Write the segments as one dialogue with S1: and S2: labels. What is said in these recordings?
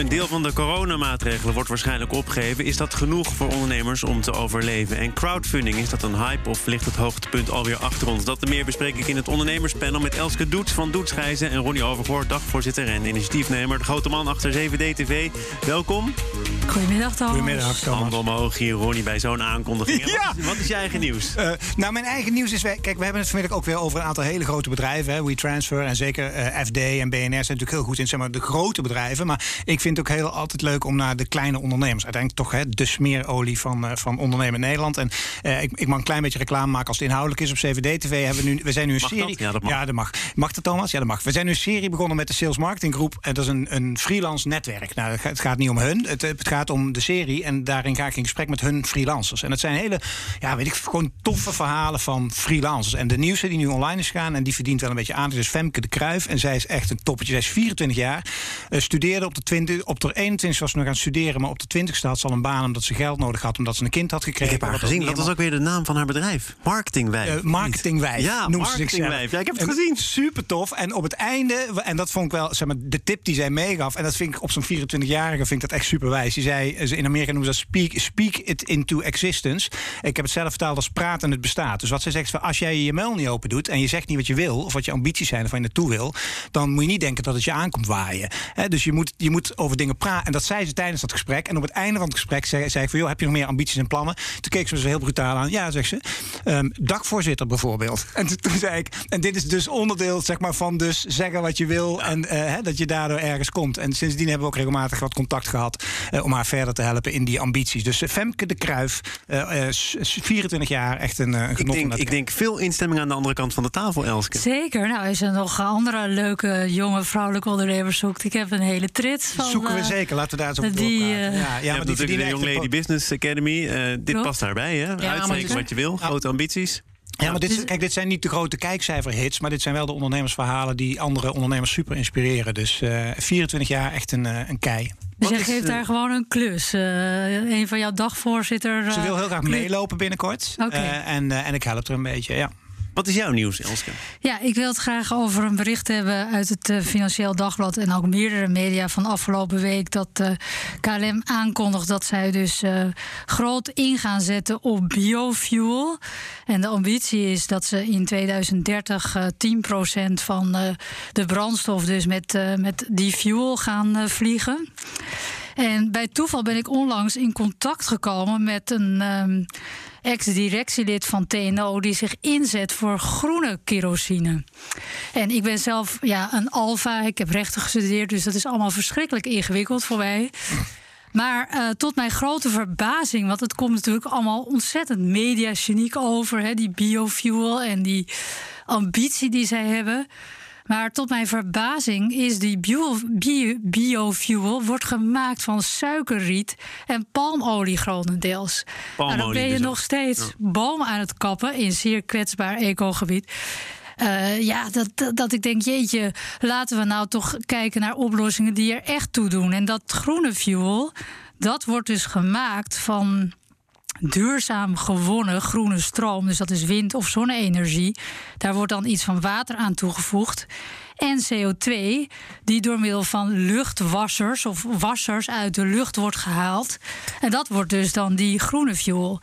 S1: Een deel van de coronamaatregelen wordt waarschijnlijk opgegeven. Is dat genoeg voor ondernemers om te overleven? En crowdfunding, is dat een hype of ligt het hoogtepunt alweer achter ons? Dat en meer bespreek ik in het ondernemerspanel met Elske Doets van Doetsgijzen... en Ronnie Overgoor, dagvoorzitter en initiatiefnemer. De grote man achter 7D-TV. Welkom.
S2: Goedemiddag, Thomas.
S3: Goedemiddag, Thomas.
S1: Hand omhoog hier, Ronnie, bij zo'n aankondiging.
S3: Ja.
S1: Wat, is, wat is je eigen nieuws?
S3: Eh, nou, mijn eigen nieuws is... wij- Kijk, we hebben het vanmiddag ook weer over een aantal hele grote bedrijven. Hè, WeTransfer en zeker eh, FD en BNR zijn natuurlijk heel goed in zeg maar, de grote bedrijven. Maar ik vind het ook heel altijd leuk om naar de kleine ondernemers... uiteindelijk toch hè, de smeerolie van, eh, van ondernemen Nederland. En eh, ik, ik mag een klein beetje reclame maken als het inhoudelijk is. Op CVD-TV hebben we nu... We zijn nu een
S1: Mag dat?
S3: serie...
S1: Ja, dat mag.
S3: Ja, dat mag. Mag dat, Thomas? Ja, dat mag. We zijn nu een serie begonnen met de Sales Marketing Groep. En dat is een, een freelance netwerk. Nou, het gaat- niet om hun. Het, het gaat om de serie. En daarin ga ik in gesprek met hun freelancers. En het zijn hele, ja, weet ik, gewoon toffe verhalen van freelancers. En de nieuwste die nu online is gegaan, en die verdient wel een beetje aan, is Femke de Kruif. En zij is echt een toppetje. Zij is 24 jaar. eh, studeerde op de, 20, op de 21 was ze nog aan het studeren. Maar op de 20ste had ze al een baan omdat ze geld nodig had. Omdat ze een kind had
S1: Ik
S3: gekregen.
S1: heb haar gezien. Dat was ook weer de naam van haar bedrijf. Marketingwijf.
S3: eh, marketingwijf.
S1: Ja,
S3: noemt ze zichzelf.
S1: marketingwijf. Ja, ik heb het
S3: En
S1: gezien.
S3: Super tof. En op het einde, en dat vond ik wel zeg maar, de tip die zij meegaf. En dat vind ik op zo'n 24-jarige vind ik dat echt super wijs. Die zei, in Amerika noemen ze dat speak, speak it into existence. Ik heb het zelf vertaald als praten en het bestaat. Dus wat zij zegt, als jij je mail niet open doet en je zegt niet wat je wil, of wat je ambities zijn of waar je naartoe wil, dan moet je niet denken dat het je aankomt waaien. Dus je moet, je moet over dingen praten. En dat zei ze tijdens dat gesprek. En op het einde van het gesprek zei, zei ik van, joh, heb je nog meer ambities en plannen? Toen keek ze me zo heel brutaal aan. Ja, zegt ze. Ehm, dakvoorzitter bijvoorbeeld. En toen, toen zei ik, en dit is dus onderdeel zeg maar, van dus zeggen wat je wil en eh, hè, dat je daardoor ergens komt. En sindsdien hebben we ook regelmatig wat contact gehad eh, om haar verder te helpen in die ambities. Dus eh, Femke de Kruif, eh, eh, s- s- 24 jaar, echt een, een
S1: Ik
S3: genot
S1: denk, ik denk veel instemming aan de andere kant van de tafel, Elske.
S2: Zeker. Nou, als je nog andere leuke jonge vrouwelijke ondernemers zoekt. Ik heb een hele trits van...
S3: Zoeken we
S2: eh,
S3: zeker, laten we daar eens op
S2: die,
S3: doorpraten.
S2: eh,
S3: ja,
S1: je
S3: ja,
S1: hebt
S3: maar die
S1: natuurlijk de Young Lady Business Academy. Eh, dit
S2: Klopt.
S1: past daarbij, hè? Uitsteken wat je wil, grote ambities.
S3: Ja, maar dit,
S2: Dus-
S3: kijk, dit zijn niet de grote kijkcijferhits, maar dit zijn wel de ondernemersverhalen die andere ondernemers super inspireren. Dus eh 24 jaar, echt een, een kei.
S2: Dus
S1: Wat
S2: jij geeft daar gewoon een klus. Eh, een van jouw dagvoorzitter...
S3: Ze wil heel graag meelopen binnenkort.
S2: Oké.
S3: Eh, en, en ik help er een beetje, ja.
S1: Wat is jouw nieuws, Elske?
S2: Ja, ik wil het graag over een bericht hebben uit het eh, Financieel Dagblad en ook meerdere media van afgelopen week. Dat eh, KLM aankondigt dat zij dus eh, groot in gaan zetten op biofuel. En de ambitie is dat ze in 2030 eh 10% van de brandstof dus met, met die fuel gaan vliegen. En bij toeval ben ik onlangs in contact gekomen met een ehm, ex-directielid van TNO die zich inzet voor groene kerosine. En ik ben zelf ja, een alfa, ik heb rechten gestudeerd, dus dat is allemaal verschrikkelijk ingewikkeld voor mij. Maar eh, tot mijn grote verbazing, want het komt natuurlijk allemaal ontzettend mediageniek over, hè, die biofuel en die ambitie die zij hebben. Maar tot mijn verbazing is die bio, bio- biofuel wordt gemaakt van suikerriet en palmolie grotendeels. Nou, dan
S1: Palmolie
S2: ben je
S1: dus
S2: nog steeds bomen aan het kappen in zeer kwetsbaar ecogebied. Eh, ja, dat, dat, dat ik denk, jeetje, laten we nou toch kijken naar oplossingen die er echt toe doen. En dat groene fuel, dat wordt dus gemaakt van duurzaam gewonnen groene stroom. Dus dat is wind- of zonne-energie. Daar wordt dan iets van water aan toegevoegd. En CO2, die door middel van luchtwassers of wassers uit de lucht wordt gehaald. En dat wordt dus dan die groene fuel.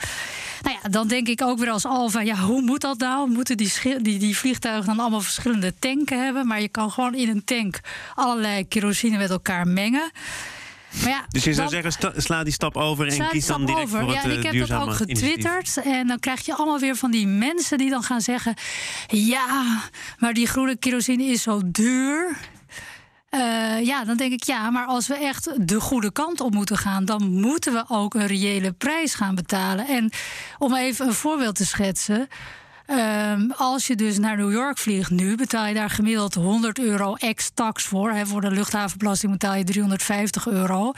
S2: Nou ja, dan denk ik ook weer als Alfa, ja, hoe moet dat nou? Moeten die, die, die vliegtuigen dan allemaal verschillende tanken hebben? Maar je kan gewoon in een tank allerlei kerosine met elkaar mengen. Maar ja,
S1: Dus je zou
S2: dan-
S1: zeggen, sla die stap over en kies dan direct
S2: over.
S1: voor
S2: ja,
S1: het eh,
S2: ik heb dat ook
S1: initiatief.
S2: getwitterd. En dan krijg je allemaal weer van die mensen die dan gaan zeggen... ja, maar die groene kerosine is zo duur. Eh, ja, dan denk ik ja, maar als we echt de goede kant op moeten gaan, dan moeten we ook een reële prijs gaan betalen. En om even een voorbeeld te schetsen. Ehm, als je dus naar New York vliegt nu, betaal je daar gemiddeld 100 euro ex-tax voor. Voor de luchthavenbelasting betaal je 350 euro.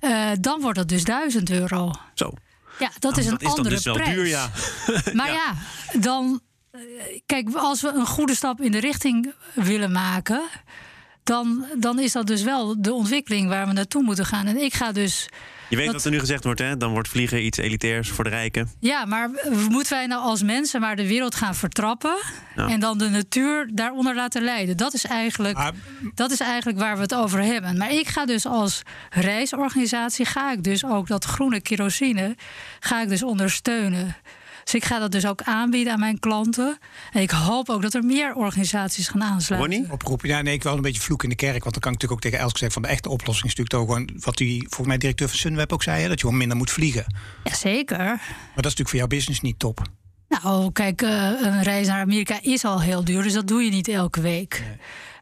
S2: Eh, dan wordt dat dus 1000 euro.
S1: Zo.
S2: Ja, dat is een
S1: dat is dan
S2: andere
S1: dus wel
S2: prijs.
S1: duur, ja.
S2: Maar ja, dan. eh, Kijk, als we een goede stap in de richting willen maken. Dan, dan is dat dus wel de ontwikkeling waar we naartoe moeten gaan. En ik ga dus.
S1: Je weet wat er nu gezegd wordt, hè? Dan wordt vliegen iets elitairs voor de rijken.
S2: Ja, maar moeten wij nou als mensen maar de wereld gaan vertrappen en dan de natuur daaronder laten leiden? Dat is, eigenlijk, dat is eigenlijk waar we het over hebben. Maar ik ga dus als reisorganisatie, ga ik dus ook dat groene kerosine, ga ik dus ondersteunen. Dus ik ga dat dus ook aanbieden aan mijn klanten. En ik hoop ook dat er meer organisaties gaan aansluiten.
S1: Ronnie?
S3: Oproepen. Ja, nee, ik wil een beetje vloek in de kerk. Want dan kan ik natuurlijk ook tegen Elske zeggen... van de echte oplossing is natuurlijk toch gewoon... wat die volgens mij directeur van Sunweb ook zei... Hè, dat je gewoon minder moet vliegen.
S2: Jazeker. Maar
S3: dat is natuurlijk voor jouw business niet top.
S2: Nou, kijk, uh, een reis naar Amerika is al heel duur. Dus dat doe je niet elke week. Nee.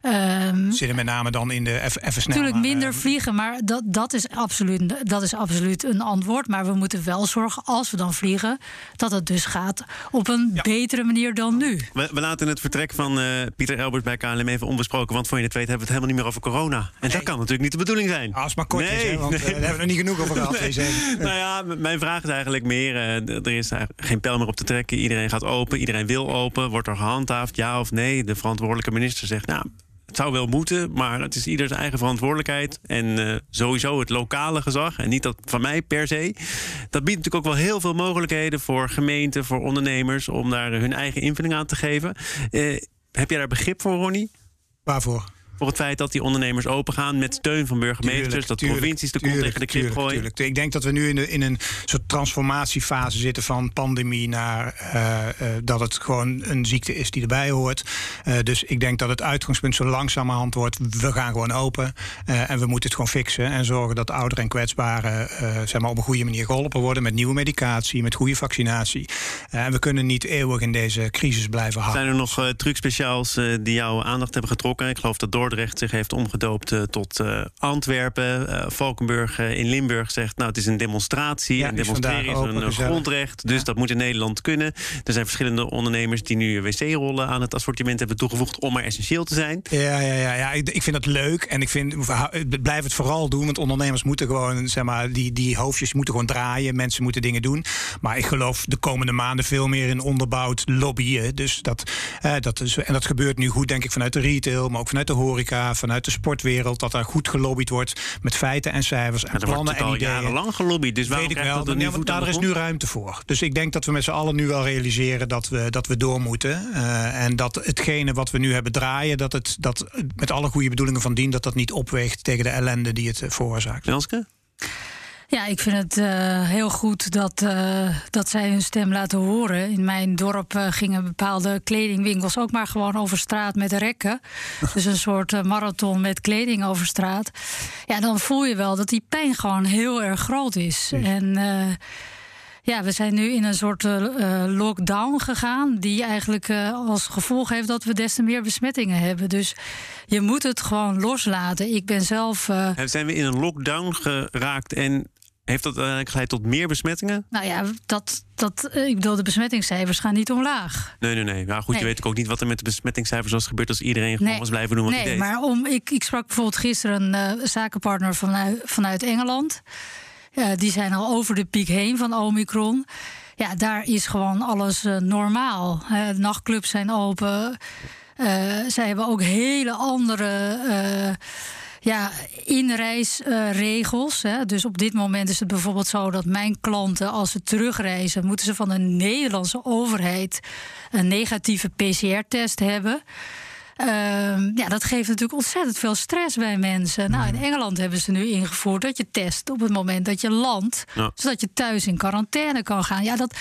S3: Um, Zitten met name dan in de even, snel.
S2: Natuurlijk minder uh, vliegen, maar dat, dat, is absoluut, dat is absoluut een antwoord. Maar we moeten wel zorgen, als we dan vliegen, dat het dus gaat op een ja. betere manier dan nu.
S1: We, we laten het vertrek van uh, Pieter Elbers bij KLM even onbesproken. Want voor je het weet hebben we het helemaal niet meer over corona. En nee. dat kan natuurlijk niet de bedoeling zijn.
S3: Als het maar kort nee, is, hè, want nee. uh, daar hebben we er niet genoeg over gehad.
S1: Nee. nou ja, mijn vraag is eigenlijk meer: er is geen pijl meer op te trekken. Iedereen gaat open, iedereen wil open. Wordt er gehandhaafd, ja of nee? De verantwoordelijke minister zegt, nou, het zou wel moeten, maar het is ieders eigen verantwoordelijkheid. En uh, sowieso het lokale gezag, en niet dat van mij per se. Dat biedt natuurlijk ook wel heel veel mogelijkheden voor gemeenten, voor ondernemers... om daar hun eigen invulling aan te geven. Uh, heb jij daar begrip voor, Ronnie?
S3: Waarvoor?
S1: Voor het feit dat die ondernemers opengaan met steun van burgemeesters, tuurlijk, dat tuurlijk, provincies de kont tegen de krip gooien.
S3: Ik denk dat we nu in, de, in, een soort transformatiefase zitten van pandemie naar uh, uh, dat het gewoon een ziekte is die erbij hoort. Uh, dus ik denk dat het uitgangspunt zo langzamerhand wordt: we gaan gewoon open en we moeten het gewoon fixen en zorgen dat ouderen en kwetsbaren zeg maar op een goede manier geholpen worden met nieuwe medicatie, met goede vaccinatie. en we kunnen niet eeuwig in deze crisis blijven houden.
S1: Zijn er nog trucspeciaals die jouw aandacht hebben getrokken? Ik geloof dat door Dordrecht zich heeft omgedoopt uh, tot uh, Antwerpen. Uh, Valkenburg in Limburg zegt, nou het is een demonstratie. Ja, en demonstreren is een grondrecht, dus ja. dat moet in Nederland kunnen. Er zijn verschillende ondernemers die nu wc-rollen aan het assortiment hebben toegevoegd om maar essentieel te zijn.
S3: Ja, ja, ja, ja. Ik, ik vind dat leuk en ik vind, blijf het vooral doen, want ondernemers moeten gewoon, zeg maar, die, die hoofdjes moeten gewoon draaien. Mensen moeten dingen doen. Maar ik geloof de komende maanden veel meer in onderbouwd lobbyen. Dus dat, dat is, en dat gebeurt nu goed, denk ik, vanuit de retail, maar ook vanuit de horeca horeca, vanuit de sportwereld, dat daar goed gelobbyd wordt met feiten en cijfers en plannen en ideeën.
S1: jarenlang gelobbyd, dus
S3: weet ik wel. Dat ja, daar is nu ruimte voor. Dus ik denk dat we met z'n allen nu wel realiseren dat we, dat we door moeten. Uh, en dat hetgene wat we nu hebben draaien, dat het dat met alle goede bedoelingen van dien, dat dat niet opweegt tegen de ellende die het veroorzaakt.
S1: Elske?
S2: Ja, ik vind het uh, heel goed dat, uh, dat zij hun stem laten horen. In mijn dorp uh, gingen bepaalde kledingwinkels ook maar gewoon over straat met rekken. dus een soort marathon met kleding over straat. Ja, dan voel je wel dat die pijn gewoon heel erg groot is. En ja, we zijn nu in een soort lockdown gegaan, die eigenlijk als gevolg heeft dat we des te meer besmettingen hebben. Dus je moet het gewoon loslaten. Ik ben zelf.
S1: Zijn we in een lockdown geraakt en heeft dat uiteindelijk geleid tot meer besmettingen?
S2: Nou ja, dat, dat, eh, ik bedoel, de besmettingscijfers gaan niet omlaag.
S1: Nee, nee, nee. Maar goed, je weet ook niet wat er met de besmettingscijfers was gebeurd als iedereen gewoon was blijven doen wat
S2: nee,
S1: hij deed.
S2: maar om, ik, ik sprak bijvoorbeeld gisteren een uh, zakenpartner vanuit, vanuit Engeland. Uh, die zijn al over de piek heen van Omicron. Ja, daar is gewoon alles uh, normaal. nachtclubs zijn open. zij hebben ook hele andere ja, inreisregels. Dus op dit moment is het bijvoorbeeld zo dat mijn klanten, als ze terugreizen, moeten ze van de Nederlandse overheid een negatieve PCR-test hebben. Uh, ja, dat geeft natuurlijk ontzettend veel stress bij mensen. Nou, in Engeland hebben ze nu ingevoerd dat je test op het moment dat je landt, ja. zodat je thuis in quarantaine kan gaan. Ja, dat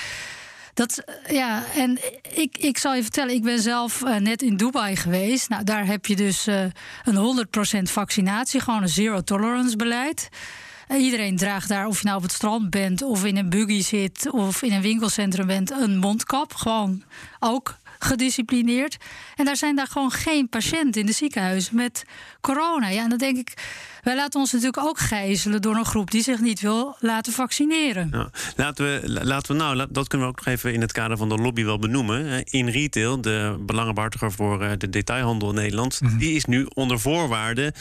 S2: dat, ja, en ik, ik zal je vertellen, ik ben zelf uh, net in Dubai geweest. Nou, daar heb je dus uh, een 100% vaccinatie, gewoon een zero tolerance beleid. Iedereen draagt daar, of je nou op het strand bent, of in een buggy zit, of in een winkelcentrum bent, een mondkap. Gewoon ook gedisciplineerd. En daar zijn daar gewoon geen patiënten in de ziekenhuizen met corona. Ja, en dan denk ik wij laten ons natuurlijk ook gijzelen door een groep die zich niet wil laten vaccineren. Ja,
S1: laten, we, laten we nou, dat kunnen we ook nog even in het kader van de lobby wel benoemen. In retail, de belangenbehartiger voor eh, de detailhandel in Nederland, mm -hmm. die is nu onder voorwaarden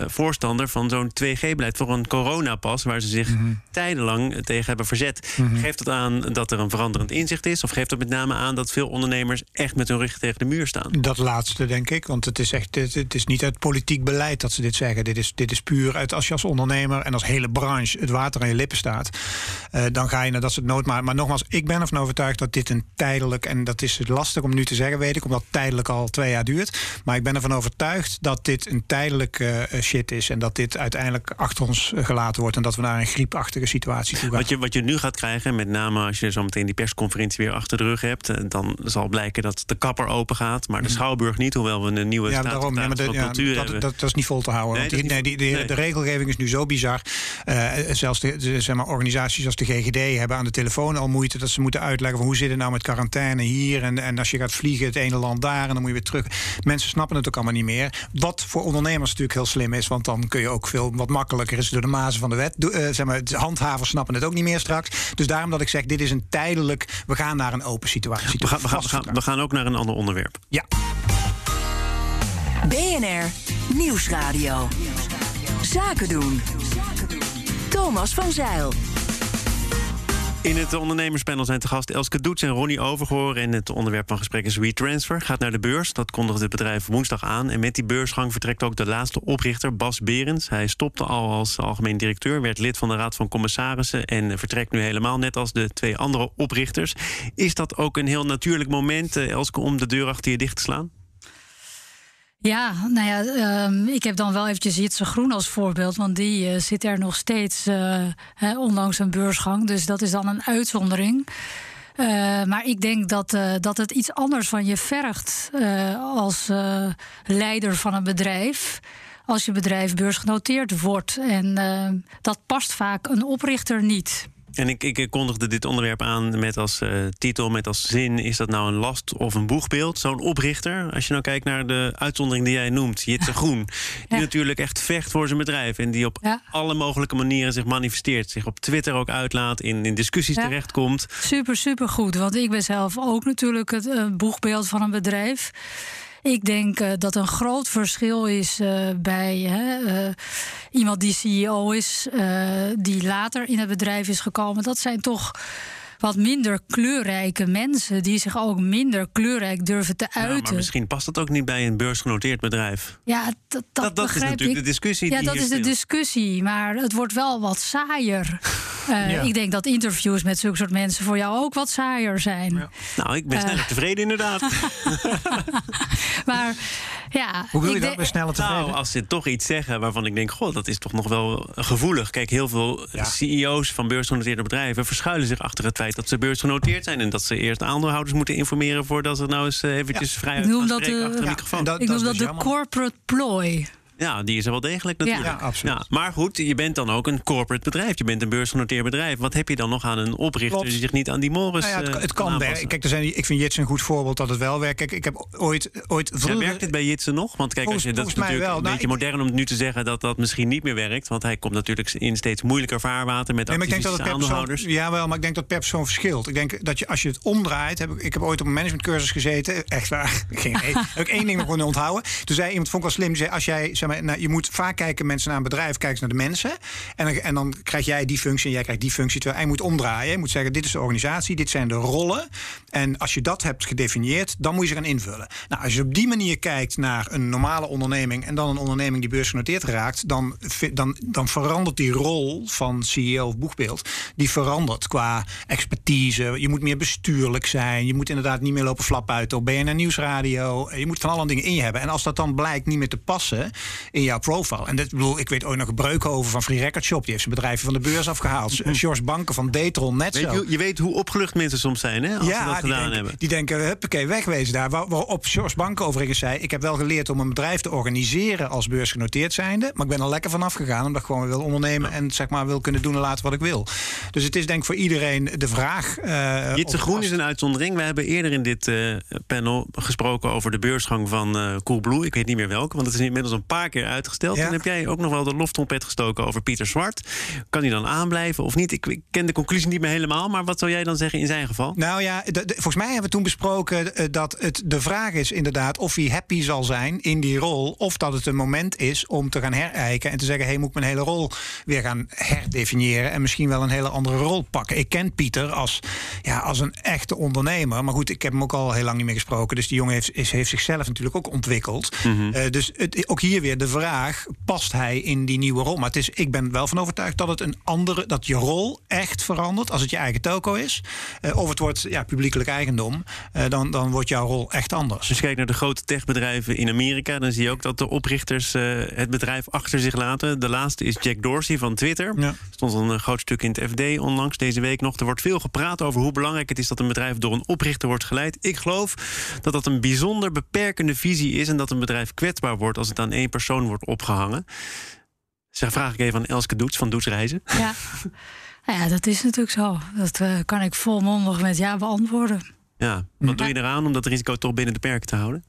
S1: uh, voorstander van zo'n 2G-beleid voor een coronapas, waar ze zich mm -hmm. tijdenlang tegen hebben verzet. Mm -hmm. Geeft dat aan dat er een veranderend inzicht is? Of geeft dat met name aan dat veel ondernemers echt met hun rug tegen de muur staan.
S3: Dat laatste, denk ik. Want het is echt het, het is niet uit politiek beleid dat ze dit zeggen. Dit is, dit is puur uit als je als ondernemer en als hele branche het water aan je lippen staat. Uh, dan ga je naar dat soort noodmaat. Maar nogmaals, ik ben ervan overtuigd dat dit een tijdelijk. En dat is lastig om nu te zeggen, weet ik, omdat het tijdelijk al twee jaar duurt. Maar ik ben ervan overtuigd dat dit een tijdelijk uh, shit is. En dat dit uiteindelijk achter ons gelaten wordt. En dat we naar een griepachtige situatie toe gaan.
S1: Wat je, wat je nu gaat krijgen, met name als je zo meteen die persconferentie weer achter de rug hebt. Eh, dan zal blijken dat de kapper open gaat. Maar de mhm. Schouwburg niet, hoewel we een nieuwe ja, daarom, ja, maar de, ja,
S3: dat. Dat, dat, is niet vol te houden. Nee, want die, nee, die, de, de, regelgeving is nu zo bizar. Uh, zelfs de, zeg maar, organisaties als de GGD hebben aan de telefoon al moeite dat ze moeten uitleggen van hoe zit het nou met quarantaine hier. En, en als je gaat vliegen het ene land daar en dan moet je weer terug. Mensen snappen het ook allemaal niet meer. Wat voor ondernemers natuurlijk heel slim is, want dan kun je ook veel wat makkelijker is door de mazen van de wet. Uh, zeg maar, de handhavers snappen het ook niet meer straks. Dus daarom dat ik zeg, dit is een tijdelijk. We gaan naar een open situatie.
S1: We gaan, we gaan, we gaan, we gaan ook naar een ander onderwerp.
S3: Ja.
S4: BNR Nieuwsradio. Zaken doen. Thomas van Zeil.
S1: In het ondernemerspanel zijn te gast Elske Doets en Ronnie Overgoor. En het onderwerp van gesprek is WeTransfer. Gaat naar de beurs. Dat kondigde het bedrijf woensdag aan. En met die beursgang vertrekt ook de laatste oprichter, Bas Berends. Hij stopte al als algemeen directeur, werd lid van de Raad van Commissarissen. En vertrekt nu helemaal net als de twee andere oprichters. Is dat ook een heel natuurlijk moment, eh, Elske, om de deur achter je dicht te slaan?
S2: Ja, nou ja, ehm, ik heb dan wel eventjes Jitse Groen als voorbeeld. Want die uh, zit er nog steeds, uh, hè, ondanks een beursgang. Dus dat is dan een uitzondering. Uh, maar ik denk dat, dat het iets anders van je vergt als leider van een bedrijf. Als je bedrijf beursgenoteerd wordt. En dat past vaak een oprichter niet.
S1: En ik, ik kondigde dit onderwerp aan met als uh, titel, met als zin: is dat nou een last of een boegbeeld? Zo'n oprichter, als je nou kijkt naar de uitzondering die jij noemt, Jitse Groen, die natuurlijk echt vecht voor zijn bedrijf en die op alle mogelijke manieren zich manifesteert, zich op Twitter ook uitlaat, in, in discussies ja. terechtkomt.
S2: Super, super goed. Want ik ben zelf ook natuurlijk het uh, boegbeeld van een bedrijf. Ik denk uh, dat een groot verschil is uh, bij uh, iemand die CEO is, die later in het bedrijf is gekomen. Dat zijn toch wat minder kleurrijke mensen die zich ook minder kleurrijk durven te uiten. Ja, maar
S1: misschien past dat ook niet bij een beursgenoteerd bedrijf.
S2: Ja, dat, dat,
S1: dat, is natuurlijk de discussie.
S2: Ja, dat is de discussie, maar het wordt wel wat saaier. Uh, Ik denk dat interviews met zulke soort mensen voor jou ook wat saaier zijn. Ja.
S1: Nou, ik ben sneller uh, tevreden inderdaad.
S2: maar ja,
S3: Hoe wil je dat? Bij sneller tevreden?
S1: Nou, als ze toch iets zeggen waarvan ik denk, god, dat is toch nog wel gevoelig. Kijk, heel veel ja. CEO's van beursgenoteerde bedrijven verschuilen zich achter het feit dat ze beursgenoteerd zijn en dat ze eerst aandeelhouders moeten informeren voordat ze nou eens eventjes ja. vrij uit achter de microfoon.
S2: Dat, ik noem dat, dat de corporate ploy.
S1: Ja, die is er wel degelijk natuurlijk.
S3: Ja, absoluut. Ja,
S1: maar goed, je bent dan ook een corporate bedrijf. Je bent een beursgenoteerd bedrijf. Wat heb je dan nog aan een oprichter die zich niet aan die morgens nou
S3: ja, het, het kan werken. Kijk, er zijn, ik vind Jitsen een goed voorbeeld dat het wel werkt. Kijk, ik heb ooit... ooit
S1: vroeger... ja, werkt het bij Jitsen nog? Want kijk, als je, dat is natuurlijk wel. een nou, beetje modern om nu te zeggen dat dat misschien niet meer werkt. Want hij komt natuurlijk in steeds moeilijker vaarwater met nee, maar ik denk dat het aandeelhouders.
S3: Ja, wel, maar ik denk dat per persoon verschilt. Ik denk dat je, als je het omdraait... Heb ik, ik heb ooit op een managementcursus gezeten. Echt waar. Geen, heb ik één ding nog kunnen onthouden. Toen zei iemand, vond ik wel slim, zei, als jij, maar, nou, je moet vaak kijken mensen naar een bedrijf, kijken naar de mensen. En dan, en dan krijg jij die functie en jij krijgt die functie. Terwijl hij moet omdraaien. Je moet zeggen, dit is de organisatie, dit zijn de rollen. En als je dat hebt gedefinieerd, dan moet je ze gaan invullen. Nou, als je op die manier kijkt naar een normale onderneming... en dan een onderneming die beursgenoteerd raakt... dan, dan, dan verandert die rol van CEO of boegbeeld... die verandert qua expertise. Je moet meer bestuurlijk zijn. Je moet inderdaad niet meer lopen flap uit op BNR Nieuwsradio. Je moet van alle dingen in je hebben. En als dat dan blijkt niet meer te passen in jouw profile en dit, bedoel, ik weet ooit nog over van Free Record Shop. Die heeft zijn bedrijf van de beurs afgehaald. George Banken van Detron, net
S1: weet
S3: zo.
S1: Je, je, weet hoe opgelucht mensen soms zijn, hè? Als ja, ze dat gedaan
S3: denken,
S1: hebben.
S3: Die denken, huppakee, wegwezen daar. Waar, waarop George Banken overigens zei... ik heb wel geleerd om een bedrijf te organiseren als beursgenoteerd zijnde... maar ik ben er lekker vanaf gegaan omdat ik gewoon wil ondernemen... en zeg maar wil kunnen doen en laten wat ik wil. Dus het is denk ik voor iedereen de vraag...
S1: Uh, Jitse Groen is een uitzondering. We hebben eerder in dit uh, panel gesproken over de beursgang van uh, Coolblue. Ik weet niet meer welke, want het is inmiddels een paar paar keer uitgesteld.
S3: Ja.
S1: Dan heb jij ook nog wel de loftrompet gestoken over Pieter Zwart. Kan hij dan aanblijven of niet? Ik, ik ken de conclusie niet meer helemaal, maar wat zou jij dan zeggen in zijn geval?
S3: Nou ja, de- de- volgens mij hebben we toen besproken eh, dat het de vraag is inderdaad of hij happy zal zijn in die rol. Of dat het een moment is om te gaan herijken en te zeggen: hé, hey, moet ik mijn hele rol weer gaan herdefiniëren en misschien wel een hele andere rol pakken. Ik ken Pieter als, ja, als een echte ondernemer. Maar goed, ik heb hem ook al heel lang niet meer gesproken. Dus die jongen heeft, is, heeft zichzelf natuurlijk ook ontwikkeld. Eh, dus het, ook hier weer de vraag: past hij in die nieuwe rol? Maar het is, ik ben wel van overtuigd dat het een andere, dat je rol echt verandert als het je eigen toko is. Eh, of het wordt ja, publiekelijk eigendom, eh, dan, dan wordt jouw rol echt anders.
S1: Als je kijkt naar de grote techbedrijven in Amerika, dan zie je ook dat de oprichters eh, het bedrijf achter zich laten. De laatste is Jack Dorsey van Twitter.
S3: Ja.
S1: Er stond een groot stuk in het FD onlangs deze week nog. Er wordt veel gepraat over hoe belangrijk het is dat een bedrijf door een oprichter wordt geleid. Ik geloof dat dat een bijzonder beperkende visie is en dat een bedrijf kwetsbaar wordt als het aan één persoon wordt opgehangen. Zeg, vraag ik even aan Elske Doets van Doets Reizen.
S2: Ja. Nou ja, dat is natuurlijk zo. Dat eh, kan ik volmondig met ja beantwoorden.
S1: Ja, wat doe je eraan om dat risico toch binnen de perken te houden?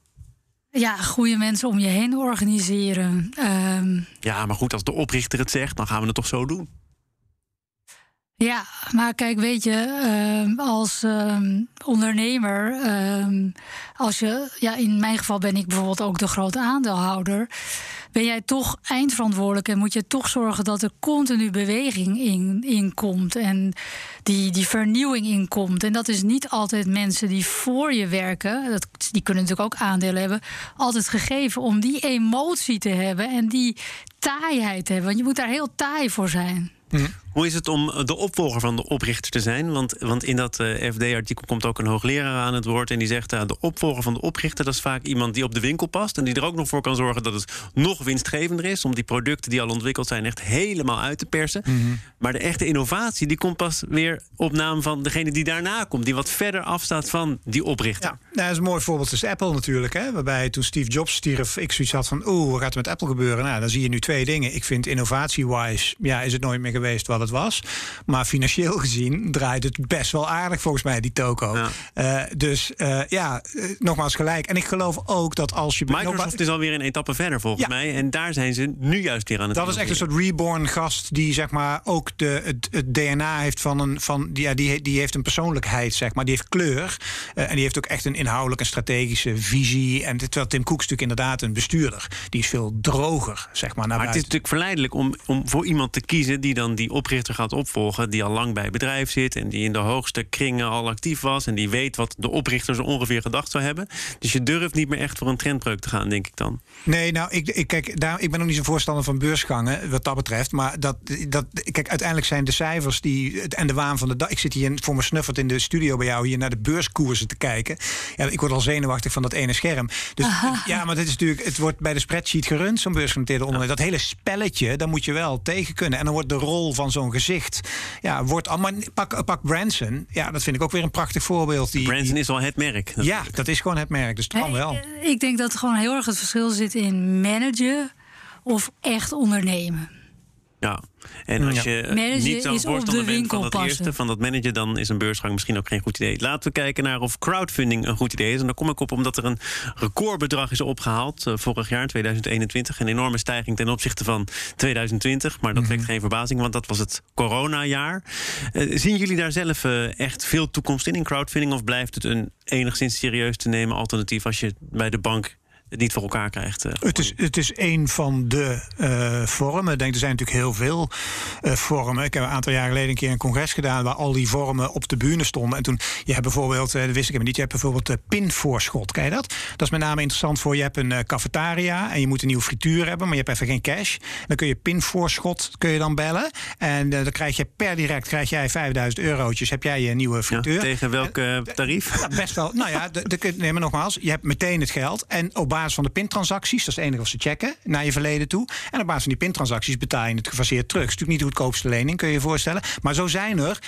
S2: Ja, goede mensen om je heen organiseren. Ehm,
S1: Ja, maar goed, als de oprichter het zegt, dan gaan we het toch zo doen.
S2: Ja, maar kijk, weet je, ehm, als ehm, ondernemer, ehm, als je, ja, in mijn geval ben ik bijvoorbeeld ook de grote aandeelhouder, ben jij toch eindverantwoordelijk en moet je toch zorgen dat er continu beweging in, in komt en die, die vernieuwing in komt. En dat is niet altijd mensen die voor je werken, dat, die kunnen natuurlijk ook aandelen hebben, altijd gegeven om die emotie te hebben en die taaiheid te hebben. Want je moet daar heel taai voor zijn.
S1: Hoe is het om de opvolger van de oprichter te zijn? Want, want in dat eh, FD-artikel komt ook een hoogleraar aan het woord. En die zegt: uh, de opvolger van de oprichter, dat is vaak iemand die op de winkel past. En die er ook nog voor kan zorgen dat het nog winstgevender is. Om die producten die al ontwikkeld zijn echt helemaal uit te persen. Maar de echte innovatie die komt pas weer op naam van degene die daarna komt. Die wat verder afstaat van die oprichter.
S3: Ja, nou, dat is een mooi voorbeeld is Apple natuurlijk. Hè, waarbij toen Steve Jobs stierf, ik zoiets had van... oeh, wat gaat er met Apple gebeuren? Nou, dan zie je nu twee dingen. Ik vind innovatie-wise, ja, is het nooit meer geweest wat het was. Maar financieel gezien draait het best wel aardig volgens mij, die toko.
S1: Ja.
S3: Eh, dus eh, ja, eh, nogmaals gelijk. En ik geloof ook dat als je...
S1: Microsoft is alweer een etappe verder volgens
S3: Ja.
S1: mij. En daar zijn ze nu juist weer aan het
S3: Dat is echt een soort reborn gast die zeg maar ook de, het, het DNA heeft van een van die, ja, die, die heeft een persoonlijkheid, zeg maar. Die heeft kleur. en die heeft ook echt een inhoudelijke en strategische visie. En terwijl Tim Cook is natuurlijk inderdaad een bestuurder. Die is veel droger, zeg maar. Naar
S1: Maar het is natuurlijk verleidelijk om, om voor iemand te kiezen die dan die oprichter gaat opvolgen, die al lang bij het bedrijf zit en die in de hoogste kringen al actief was en die weet wat de oprichter zo ongeveer gedacht zou hebben. Dus je durft niet meer echt voor een trendbreuk te gaan, denk ik dan.
S3: Nee, nou, ik, ik, kijk, daar, ik ben ook niet zo'n voorstander van beursgangen, wat dat betreft. Maar dat, dat, kijk, uiteindelijk zijn de cijfers die, en de waan van de dag. Ik zit hier voor mijn snuffert in de studio bij jou hier naar de beurskoersen te kijken. Ja, ik word al zenuwachtig van dat ene scherm. Dus ja, maar dit is natuurlijk, het wordt bij de spreadsheet gerund, zo'n beursgenoteerde ondernemer. Dat hele spelletje, daar moet je wel tegen kunnen. En dan wordt de rol van zo'n gezicht, ja, wordt allemaal. Pak, pak Branson, ja, dat vind ik ook weer een prachtig voorbeeld. Die,
S1: Branson is al het merk.
S3: ja, dat is gewoon het merk, dus het kan wel.
S2: Eh, Ik denk dat gewoon heel erg het verschil zit in managen of echt ondernemen.
S1: Ja. En als je
S2: Managen
S1: niet zo'n
S2: is op de
S1: voorstander bent van
S2: winkel
S1: dat
S2: passen.
S1: eerste, van dat managen, dan is een beursgang misschien ook geen goed idee. Laten we kijken naar of crowdfunding een goed idee is. En daar kom ik op omdat er een recordbedrag is opgehaald eh, vorig jaar, 2021. Een enorme stijging ten opzichte van 2020. Maar dat
S3: Mhm.
S1: wekt geen verbazing, want dat was het coronajaar. Eh, zien jullie daar zelf eh, echt veel toekomst in, in crowdfunding? Of blijft het een enigszins serieus te nemen alternatief als je bij de bank het niet voor elkaar krijgt? eh,
S3: Het is, het is een van de eh, vormen. Ik denk, er zijn natuurlijk heel veel eh, vormen. Ik heb een aantal jaar geleden een keer een congres gedaan... waar al die vormen op de bühne stonden. En toen, je hebt bijvoorbeeld, dat wist ik helemaal niet... je hebt bijvoorbeeld uh, pinvoorschot. Ken je dat? Dat is met name interessant voor... je hebt een cafetaria en je moet een nieuwe frituur hebben... maar je hebt even geen cash. Dan kun je pinvoorschot kun je dan bellen. En dan krijg je per direct krijg jij 5000 eurotjes. Heb jij je nieuwe
S1: ja,
S3: frituur.
S1: tegen welk tarief?
S3: Ja, best wel. Nou ja, de, de, nee, maar nogmaals, je hebt meteen het geld. En op basis van de pintransacties, dat is het enige wat ze checken, naar je verleden toe. En op basis van die pintransacties betaal je het gefaseerd terug. Het is natuurlijk niet de goedkoopste lening, kun je je voorstellen. Maar zo zijn er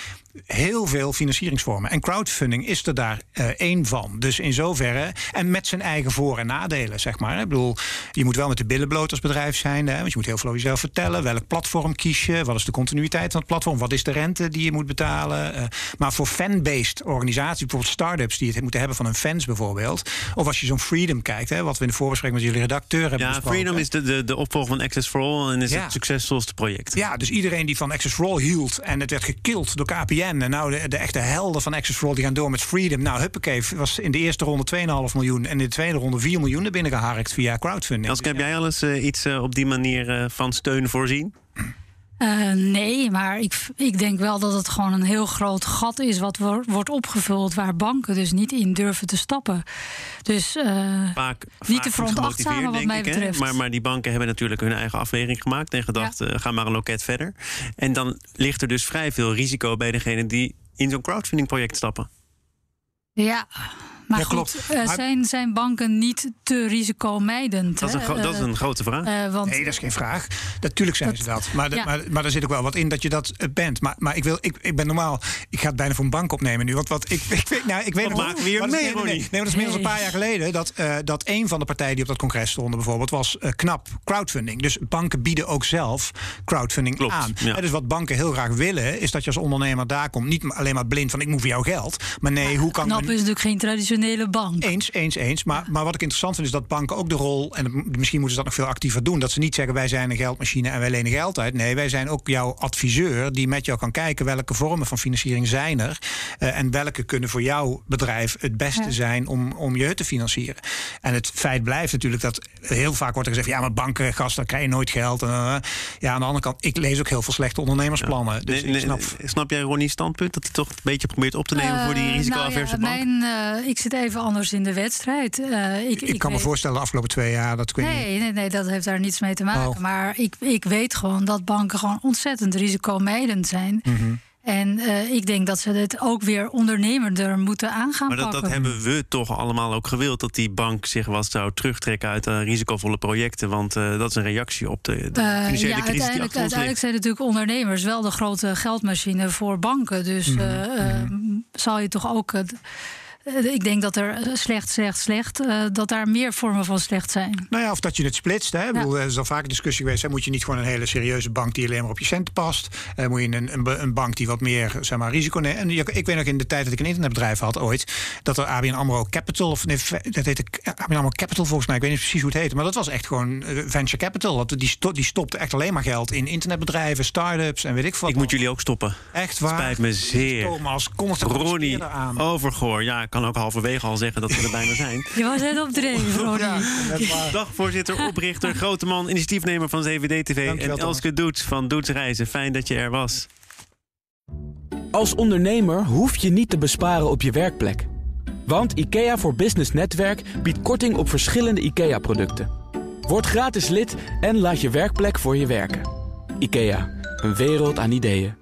S3: heel veel financieringsvormen. En crowdfunding is er daar eh, één van. Dus in zoverre, en met zijn eigen voor- en nadelen, zeg maar. Ik bedoel, je moet wel met de billen bloot als bedrijf zijn. Hè, want je moet heel veel over jezelf vertellen. Welk platform kies je? Wat is de continuïteit van het platform? Wat is de rente die je moet betalen? Eh, maar voor fan-based organisaties, bijvoorbeeld start-ups die het moeten hebben van hun fans bijvoorbeeld. Of als je zo'n Freedom kijkt, hè, wat we in de voorbespreking met jullie redacteur hebben
S1: Ja,
S3: besproken.
S1: Freedom is de, de, de opvolger van Access for All en is
S3: Ja.
S1: het succesvolste project.
S3: Ja, dus iedereen die van Access for All hield en het werd gekild door KPN. En nou, de, de echte helden van Access for All die gaan door met Freedom. Nou, huppakee, was in de eerste ronde 2,5 miljoen en in de tweede ronde 4 miljoen er binnen geharkt via crowdfunding.
S1: Elske, heb jij al eens eh, iets eh, op die manier eh, van steun voorzien?
S2: Eh, nee, maar ik, ik denk wel dat het gewoon een heel groot gat is wat wo- wordt opgevuld waar banken dus niet in durven te stappen. Dus eh,
S1: Vaak,
S2: Niet te veronachtzamen wat
S1: denk
S2: mij
S1: ik,
S2: betreft.
S1: Maar, maar die banken hebben natuurlijk hun eigen afweging gemaakt en gedacht, eh, ga maar een loket verder. En dan ligt er dus vrij veel risico bij degene die in zo'n crowdfunding project stappen.
S2: ja. Maar
S3: Ja,
S2: goed,
S3: klopt.
S2: eh,
S3: Maar-
S2: zijn, zijn banken niet te risicomijdend?
S1: Dat is een, dat is
S2: Eh,
S1: een grote vraag.
S2: eh, want
S3: Nee, dat is geen vraag. Natuurlijk zijn
S2: Dat-
S3: ze dat. Maar, de-
S2: ja.
S3: maar, maar er zit ook wel wat in dat je dat bent. Maar, maar ik, wil, ik, ik ben normaal. Ik ga het bijna voor een bank opnemen nu. Want wat, ik, ik weet, nou, ik weet
S1: Wat
S3: nog-
S1: maken we hier
S3: maar dat is-
S1: mee,
S3: nee, nee, nee,
S1: Ronnie?
S3: nee, maar dat is inmiddels een paar jaar geleden. Dat, eh, dat een van de partijen die op dat congres stonden, bijvoorbeeld, was eh, knap crowdfunding. Dus banken bieden ook zelf crowdfunding
S1: Klopt,
S3: aan.
S1: ja.
S3: Dus wat banken heel graag willen, is dat je als ondernemer daar komt. Niet alleen maar blind van ik moet voor jou geld. Maar nee, hoe kan
S2: KNAP
S3: men-
S2: is natuurlijk geen traditionele bank.
S3: eens, eens, eens. Maar, maar wat ik interessant vind is dat banken ook de rol, en misschien moeten ze dat nog veel actiever doen, dat ze niet zeggen wij zijn een geldmachine en wij lenen geld uit. Nee, wij zijn ook jouw adviseur die met jou kan kijken welke vormen van financiering zijn er eh, en welke kunnen voor jouw bedrijf het beste
S2: Ja.
S3: zijn om, om je hut te financieren. En het feit blijft natuurlijk dat heel vaak wordt er gezegd, ja maar banken, gasten, krijg je nooit geld. En, eh, ja, aan de andere kant, ik lees ook heel veel slechte ondernemersplannen. Dus
S1: Nee, nee,
S3: ik snap...
S1: snap jij Ronnie's standpunt? Dat hij toch een beetje probeert op te nemen voor die
S2: Eh,
S1: risicoaverse
S2: nou ja,
S1: bank?
S2: mijn, eh, Ik zit even anders in de wedstrijd. Eh, ik,
S3: Ik, kan me voorstellen de afgelopen twee jaar dat ik weet niet-
S2: Nee, nee, nee, dat heeft daar niets mee te maken.
S3: Oh.
S2: Maar ik, ik weet gewoon dat banken gewoon ontzettend risicomijdend zijn.
S3: Mhm.
S2: En eh, ik denk dat ze dit ook weer ondernemender moeten aangaan
S1: Maar dat, dat hebben we toch allemaal ook gewild. Dat die bank zich wat zou terugtrekken uit eh, risicovolle projecten. Want eh, dat is een reactie op de, de financiële
S2: ja,
S1: crisis die
S2: uiteindelijk,
S1: ons
S2: uiteindelijk zijn natuurlijk ondernemers wel de grote geldmachine voor banken. Dus
S1: Mhm,
S2: eh, eh, zal je toch ook. Eh, eh, ik denk dat er slecht, slecht, slecht. eh, dat daar meer vormen van slecht zijn.
S3: Nou ja, of dat je het splitst. Hè. Ik bedoel, er is al vaak een discussie geweest. Hè. Moet je niet gewoon een hele serieuze bank die alleen maar op je centen past? Eh, moet je een, een, een bank die wat meer zeg maar, risico neemt? En ik weet nog in de tijd dat ik een internetbedrijf had ooit... dat er ABN AMRO Capital, of nee, dat heette ABN AMRO Capital volgens mij. Ik weet niet precies hoe het heette. Maar dat was echt gewoon eh, venture capital. Dat, die, sto, die stopte echt alleen maar geld in internetbedrijven, start-ups en weet ik wat.
S1: Ik moet jullie ook stoppen.
S3: Echt waar?
S1: Spijt me zeer.
S3: Thomas, kom er aan.
S1: Overgoor. Ja, kan ook halverwege al zeggen dat we er bijna zijn.
S2: Je was net op dreef, Ronnie.
S3: Ja, waar.
S1: Dagvoorzitter, oprichter, grote man, initiatiefnemer van CVD-TV... En Elske Doets van Doets Reizen. Fijn dat je er was.
S5: Als ondernemer hoef je niet te besparen op je werkplek. Want IKEA voor Business Netwerk biedt korting op verschillende IKEA-producten. Word gratis lid en laat je werkplek voor je werken. IKEA, een wereld aan ideeën.